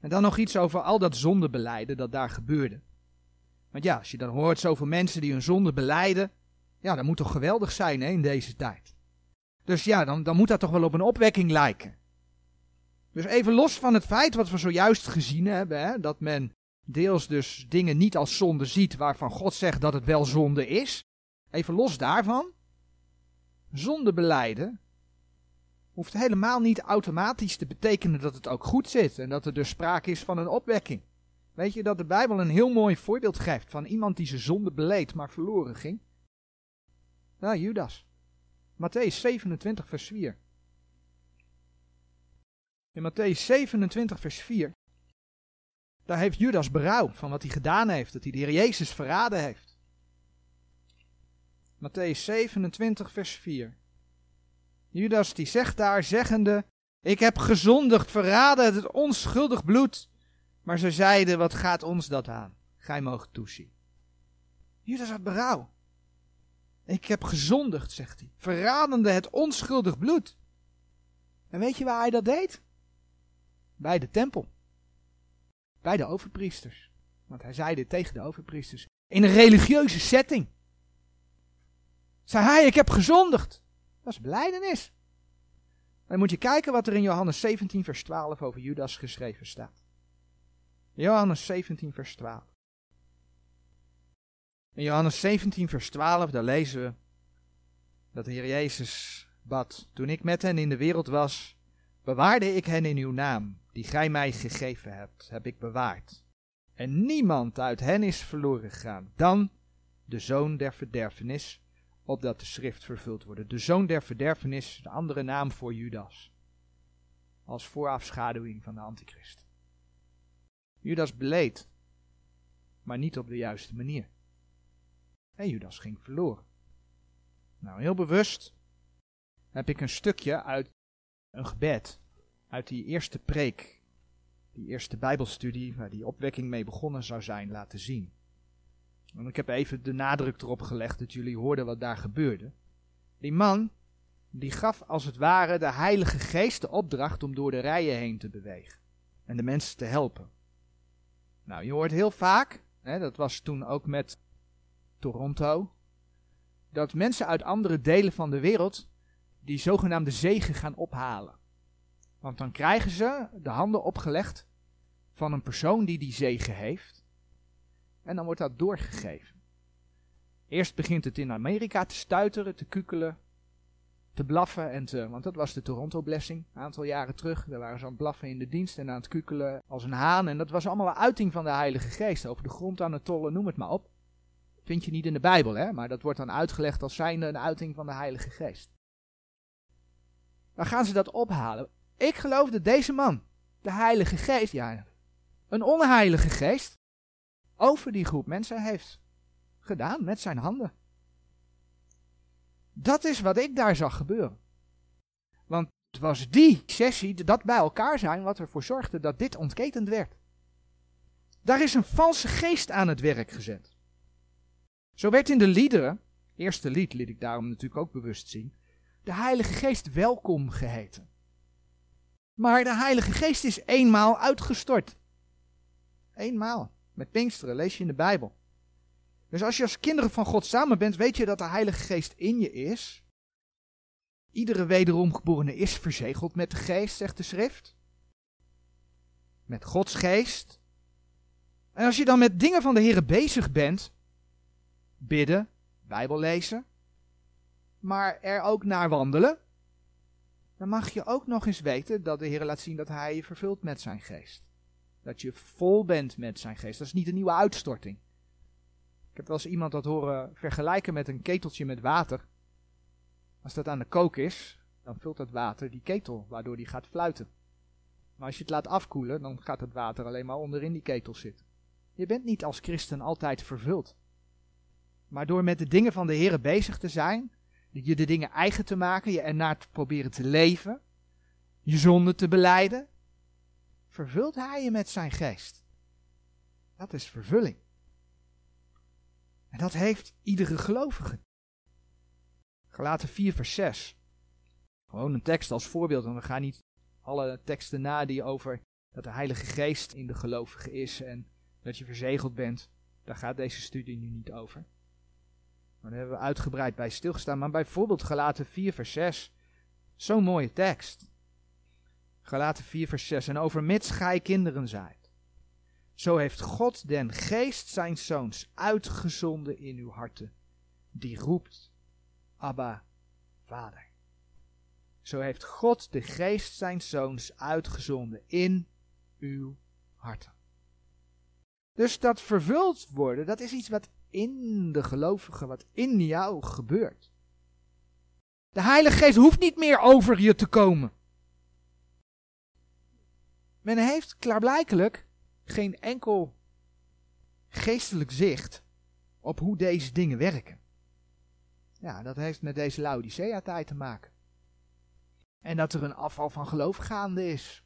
En dan nog iets over al dat zondebeleiden dat daar gebeurde. Want ja, als je dan hoort zoveel mensen die hun zonde beleiden, ja, dat moet toch geweldig zijn hè, in deze tijd. Dus ja, dan, dan moet dat toch wel op een opwekking lijken. Dus even los van het feit wat we zojuist gezien hebben, hè, dat men deels dus dingen niet als zonde ziet waarvan God zegt dat het wel zonde is. Even los daarvan. Zonde beleiden hoeft helemaal niet automatisch te betekenen dat het ook goed zit en dat er dus sprake is van een opwekking. Weet je dat de Bijbel een heel mooi voorbeeld geeft van iemand die zijn zonde beleed maar verloren ging? Nou, Judas. Matthäus 27, vers 4. In Matthäus 27, vers 4. Daar heeft Judas berouw van wat hij gedaan heeft, dat hij de Heer Jezus verraden heeft. Matthäus 27, vers 4. Judas die zegt daar, zeggende, ik heb gezondigd, verraden het onschuldig bloed. Maar ze zeiden, wat gaat ons dat aan? Gij moogt toezien. Judas had berouw. Ik heb gezondigd, zegt hij, verradende het onschuldig bloed. En weet je waar hij dat deed? Bij de tempel. Bij de overpriesters. Want hij zei dit tegen de overpriesters. In een religieuze setting. Zei hij, ik heb gezondigd. Dat is beleidenis. Dan moet je kijken wat er in Johannes 17 vers 12 over Judas geschreven staat. Johannes 17 vers 12. In Johannes 17 vers 12, daar lezen we dat de Heer Jezus bad, toen ik met hen in de wereld was, bewaarde ik hen in uw naam, die gij mij gegeven hebt, heb ik bewaard. En niemand uit hen is verloren gegaan, dan de zoon der verderfenis, opdat de schrift vervuld wordt. De zoon der verderfenis, de andere naam voor Judas, als voorafschaduwing van de antichrist. Judas beleed, maar niet op de juiste manier. En Judas ging verloren. Nou, heel bewust heb ik een stukje uit een gebed, uit die eerste preek, die eerste Bijbelstudie, waar die opwekking mee begonnen zou zijn, laten zien. En ik heb even de nadruk erop gelegd dat jullie hoorden wat daar gebeurde. Die man, die gaf als het ware de Heilige Geest de opdracht om door de rijen heen te bewegen en de mensen te helpen. Nou, je hoort heel vaak, hè, dat was toen ook met Toronto, dat mensen uit andere delen van de wereld die zogenaamde zegen gaan ophalen. Want dan krijgen ze de handen opgelegd van een persoon die die zegen heeft. En dan wordt dat doorgegeven. Eerst begint het in Amerika te stuiteren, te kukelen, te blaffen. En te, want dat was de Toronto Blessing, een aantal jaren terug. Daar waren ze aan het blaffen in de dienst en aan het kukelen als een haan. En dat was allemaal een uiting van de Heilige Geest. Over de grond aan het tollen, noem het maar op. Vind je niet in de Bijbel, hè? maar dat wordt dan uitgelegd als zijnde een uiting van de Heilige Geest. Dan gaan ze dat ophalen. Ik geloof dat deze man, de Heilige Geest, ja, een onheilige geest, over die groep mensen heeft gedaan met zijn handen. Dat is wat ik daar zag gebeuren. Want het was die sessie, dat bij elkaar zijn, wat ervoor zorgde dat dit ontketend werd. Daar is een valse geest aan het werk gezet. Zo werd in de liederen, eerste lied liet ik daarom natuurlijk ook bewust zien, de Heilige Geest welkom geheten. Maar de Heilige Geest is eenmaal uitgestort. Eenmaal. Met Pinksteren lees je in de Bijbel. Dus als je als kinderen van God samen bent, weet je dat de Heilige Geest in je is. Iedere wederom geborene is verzegeld met de Geest, zegt de Schrift. Met Gods Geest. En als je dan met dingen van de Heer bezig bent, bidden, Bijbel lezen, maar er ook naar wandelen, dan mag je ook nog eens weten dat de Heer laat zien dat Hij je vervult met zijn geest. Dat je vol bent met zijn geest. Dat is niet een nieuwe uitstorting. Ik heb wel eens iemand dat horen vergelijken met een keteltje met water. Als dat aan de kook is, dan vult dat water die ketel, waardoor die gaat fluiten. Maar als je het laat afkoelen, dan gaat het water alleen maar onderin die ketel zitten. Je bent niet als christen altijd vervuld. Maar door met de dingen van de Heer bezig te zijn, je de dingen eigen te maken, je ernaar te proberen te leven, je zonde te beleiden, vervult Hij je met zijn geest. Dat is vervulling. En dat heeft iedere gelovige. Gelaten 4 vers 6. Gewoon een tekst als voorbeeld, en we gaan niet alle teksten na die over dat de Heilige Geest in de gelovige is en dat je verzegeld bent. Daar gaat deze studie nu niet over. Maar daar hebben we uitgebreid bij stilgestaan. Maar bijvoorbeeld Galaten 4 vers 6. Zo'n mooie tekst. Galaten 4 vers 6. En overmits gij kinderen zijt. Zo heeft God den geest zijn zoons uitgezonden in uw harten. Die roept, Abba, Vader. Zo heeft God de geest zijn zoons uitgezonden in uw harten. Dus dat vervuld worden, dat is iets wat in de gelovige, wat in jou gebeurt. De Heilige Geest hoeft niet meer over je te komen. Men heeft klaarblijkelijk geen enkel geestelijk zicht op hoe deze dingen werken. Ja, dat heeft met deze Laodicea-tijd te maken. En dat er een afval van geloof gaande is.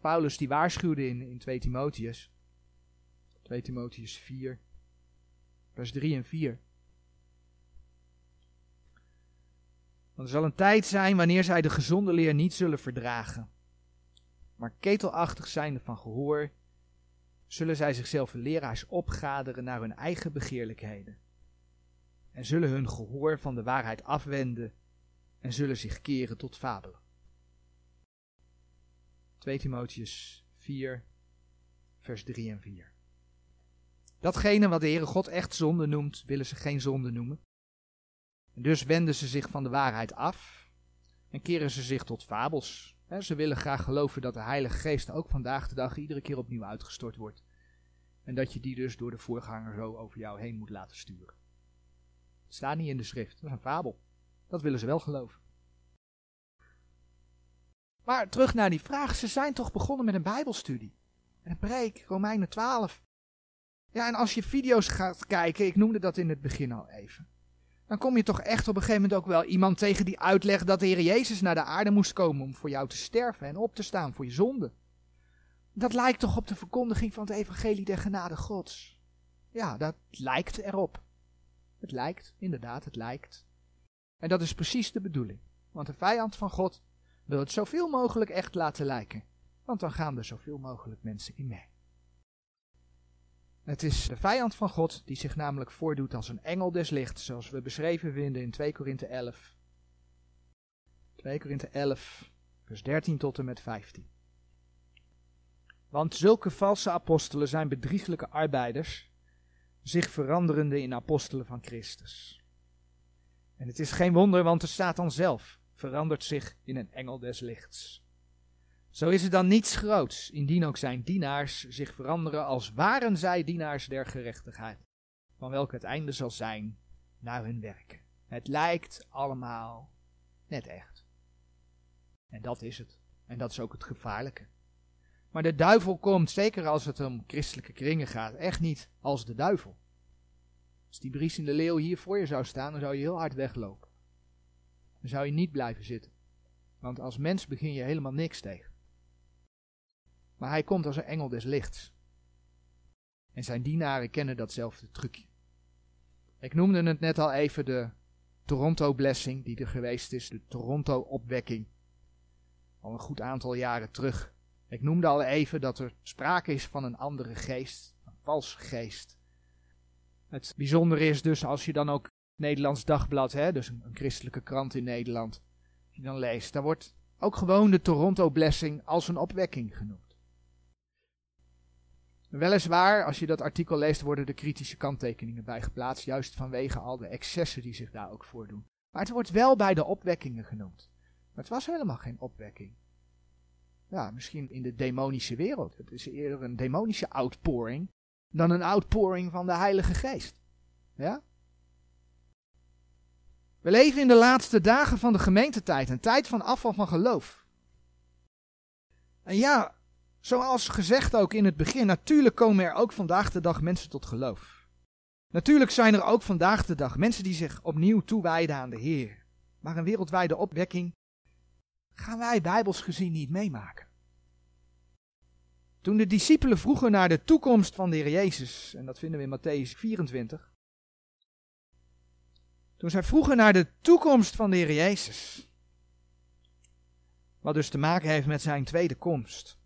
Paulus die waarschuwde in, in 2 Timotheus. 2 Timotheus 4, vers 3 en 4. Want er zal een tijd zijn wanneer zij de gezonde leer niet zullen verdragen. Maar ketelachtig zijnde van gehoor, zullen zij zichzelf leraars opgaderen naar hun eigen begeerlijkheden. en zullen hun gehoor van de waarheid afwenden en zullen zich keren tot fabelen. 2 Timotheus 4, vers 3 en 4. Datgene wat de Heere God echt zonde noemt, willen ze geen zonde noemen. En dus wenden ze zich van de waarheid af en keren ze zich tot fabels. Ze willen graag geloven dat de Heilige Geest ook vandaag de dag iedere keer opnieuw uitgestort wordt. En dat je die dus door de voorganger zo over jou heen moet laten sturen. Het staat niet in de schrift, dat is een fabel. Dat willen ze wel geloven. Maar terug naar die vraag, ze zijn toch begonnen met een bijbelstudie. een preek, Romeinen 12. Ja, en als je video's gaat kijken, ik noemde dat in het begin al even. Dan kom je toch echt op een gegeven moment ook wel iemand tegen die uitlegt dat de Heer Jezus naar de aarde moest komen om voor jou te sterven en op te staan voor je zonde. Dat lijkt toch op de verkondiging van het evangelie der genade gods. Ja, dat lijkt erop. Het lijkt, inderdaad, het lijkt. En dat is precies de bedoeling. Want de vijand van God wil het zoveel mogelijk echt laten lijken. Want dan gaan er zoveel mogelijk mensen in mee. Het is de vijand van God die zich namelijk voordoet als een engel des lichts, zoals we beschreven vinden in 2 Korinthe 11. 2 Korinthe 11, vers 13 tot en met 15. Want zulke valse apostelen zijn bedrieglijke arbeiders, zich veranderende in apostelen van Christus. En het is geen wonder, want de Satan zelf verandert zich in een engel des lichts. Zo is het dan niets groots, indien ook zijn dienaars zich veranderen als waren zij dienaars der gerechtigheid, van welke het einde zal zijn naar hun werken. Het lijkt allemaal net echt. En dat is het. En dat is ook het gevaarlijke. Maar de duivel komt, zeker als het om christelijke kringen gaat, echt niet als de duivel. Als die Bries in de Leeuw hier voor je zou staan, dan zou je heel hard weglopen. Dan zou je niet blijven zitten. Want als mens begin je helemaal niks tegen. Maar hij komt als een engel des lichts. En zijn dienaren kennen datzelfde trucje. Ik noemde het net al even de Toronto Blessing die er geweest is, de Toronto Opwekking. Al een goed aantal jaren terug. Ik noemde al even dat er sprake is van een andere geest, een valse geest. Het bijzondere is dus als je dan ook Nederlands Dagblad, hè, dus een, christelijke krant in Nederland, je dan leest, daar wordt ook gewoon de Toronto Blessing als een opwekking genoemd. Weliswaar, als je dat artikel leest, worden er kritische kanttekeningen bij geplaatst, juist vanwege al de excessen die zich daar ook voordoen. Maar het wordt wel bij de opwekkingen genoemd. Maar het was helemaal geen opwekking. Ja, misschien in de demonische wereld. Het is eerder een demonische outpouring dan een outpouring van de Heilige Geest. Ja? We leven in de laatste dagen van de gemeentetijd, een tijd van afval van geloof. En ja, Zoals gezegd ook in het begin, natuurlijk komen er ook vandaag de dag mensen tot geloof. Natuurlijk zijn er ook vandaag de dag mensen die zich opnieuw toewijden aan de Heer. Maar een wereldwijde opwekking gaan wij bijbels gezien niet meemaken. Toen de discipelen vroegen naar de toekomst van de Heer Jezus, en dat vinden we in Matthäus 24. Toen zij vroegen naar de toekomst van de Heer Jezus, wat dus te maken heeft met zijn tweede komst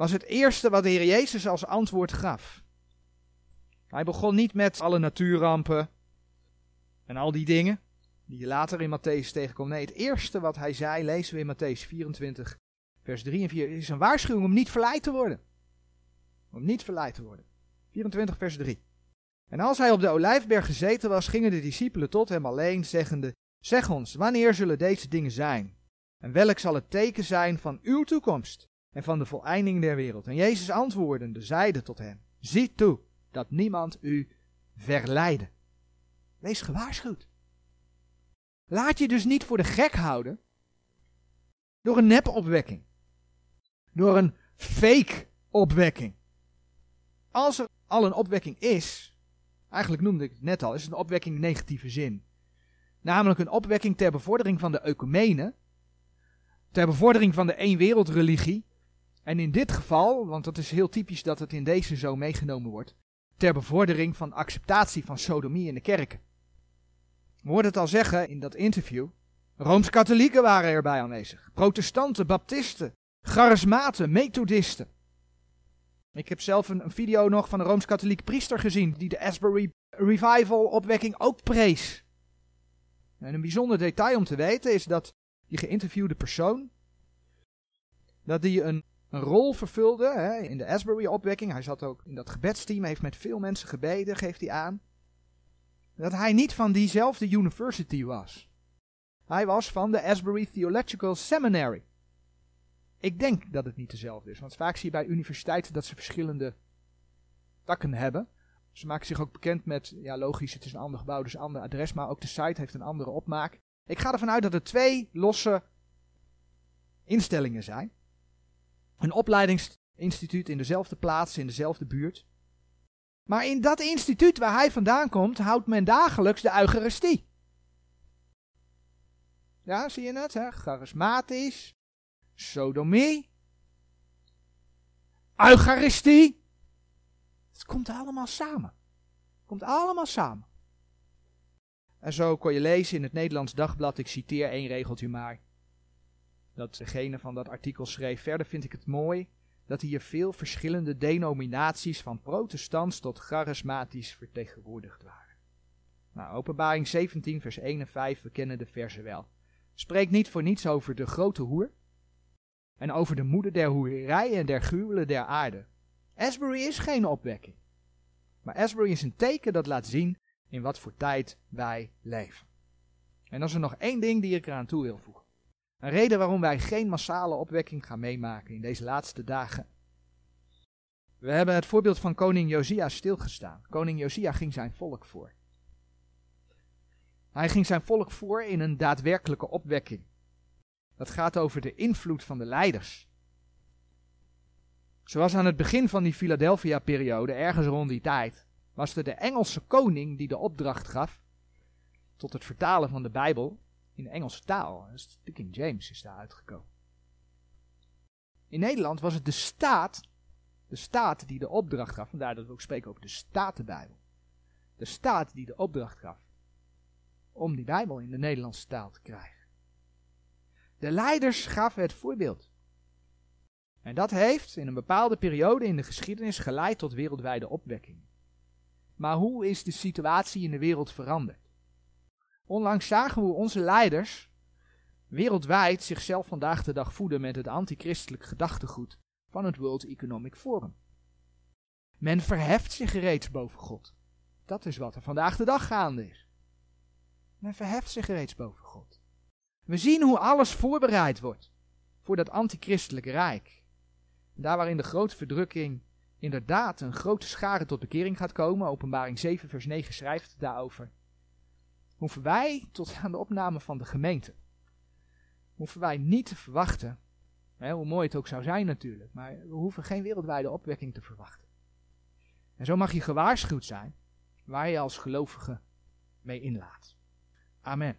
was het eerste wat de Heer Jezus als antwoord gaf. Hij begon niet met alle natuurrampen en al die dingen die je later in Matthäus tegenkomt. Nee, het eerste wat hij zei, lezen we in Matthäus 24, vers 3 en 4, is een waarschuwing om niet verleid te worden. Om niet verleid te worden. 24, vers 3. En als hij op de olijfberg gezeten was, gingen de discipelen tot hem alleen, zeggende, zeg ons, wanneer zullen deze dingen zijn? En welk zal het teken zijn van uw toekomst? En van de voleinding der wereld. En Jezus antwoordende zeide tot hen, zie toe dat niemand u verleide. Wees gewaarschuwd. Laat je dus niet voor de gek houden door een nepopwekking. Door een fake opwekking. Als er al een opwekking is, eigenlijk noemde ik het net al, is het een opwekking in negatieve zin. Namelijk een opwekking ter bevordering van de ecumene, ter bevordering van de eenwereldreligie, en in dit geval, want dat is heel typisch dat het in deze zo meegenomen wordt, ter bevordering van acceptatie van sodomie in de kerken. We hoorden het al zeggen in dat interview. Rooms-katholieken waren erbij aanwezig. Protestanten, baptisten, charismaten, methodisten. Ik heb zelf een, een video nog van een Rooms-Katholieke priester gezien die de Asbury Revival opwekking ook prees. En een bijzonder detail om te weten is dat die geïnterviewde persoon, dat die een, een rol vervulde hè, in de Asbury opwekking. Hij zat ook in dat gebedsteam, heeft met veel mensen gebeden, geeft hij aan. Dat hij niet van diezelfde university was. Hij was van de Asbury Theological Seminary. Ik denk dat het niet dezelfde is, want vaak zie je bij universiteiten dat ze verschillende takken hebben. Ze maken zich ook bekend met, ja logisch, het is een ander gebouw, dus een ander adres, maar ook de site heeft een andere opmaak. Ik ga ervan uit dat er twee losse instellingen zijn. Een opleidingsinstituut in dezelfde plaats, in dezelfde buurt. Maar in dat instituut waar hij vandaan komt, houdt men dagelijks de Eucharistie. Ja, zie je het? Hè? Charismatisch, sodomie, Eucharistie. Het komt allemaal samen. Het komt allemaal samen. En zo kon je lezen in het Nederlands Dagblad, ik citeer één regeltje maar, dat degene van dat artikel schreef. Verder vind ik het mooi dat hier veel verschillende denominaties van protestants tot charismatisch vertegenwoordigd waren. Nou, openbaring 17 vers 1 en 5, we kennen de versen wel. Spreekt niet voor niets over de grote hoer en over de moeder der hoerij en der gruwelen der aarde. Asbury is geen opwekking. Maar Asbury is een teken dat laat zien in wat voor tijd wij leven. En dan is er nog één ding die ik eraan toe wil voegen. Een reden waarom wij geen massale opwekking gaan meemaken in deze laatste dagen. We hebben het voorbeeld van koning Josia stilgestaan. Koning Josia ging zijn volk voor. Hij ging zijn volk voor in een daadwerkelijke opwekking. Dat gaat over de invloed van de leiders. Zoals aan het begin van die Philadelphia-periode, ergens rond die tijd, was er de Engelse koning die de opdracht gaf tot het vertalen van de Bijbel in de Engelse taal. De King James is daar uitgekomen. In Nederland was het de staat, de staat die de opdracht gaf, vandaar dat we ook spreken over de Statenbijbel. De staat die de opdracht gaf om die Bijbel in de Nederlandse taal te krijgen. De leiders gaven het voorbeeld. En dat heeft in een bepaalde periode in de geschiedenis geleid tot wereldwijde opwekking. Maar hoe is de situatie in de wereld veranderd? Onlangs zagen we hoe onze leiders wereldwijd zichzelf vandaag de dag voeden met het antichristelijk gedachtegoed van het World Economic Forum. Men verheft zich reeds boven God. Dat is wat er vandaag de dag gaande is. Men verheft zich reeds boven God. We zien hoe alles voorbereid wordt voor dat antichristelijke rijk. Daar waarin de grote verdrukking inderdaad een grote schare tot bekering gaat komen, openbaring 7 vers 9 schrijft daarover, hoeven wij tot aan de opname van de gemeente, hoeven wij niet te verwachten, hè, hoe mooi het ook zou zijn natuurlijk, maar we hoeven geen wereldwijde opwekking te verwachten. En zo mag je gewaarschuwd zijn waar je als gelovige mee inlaat. Amen.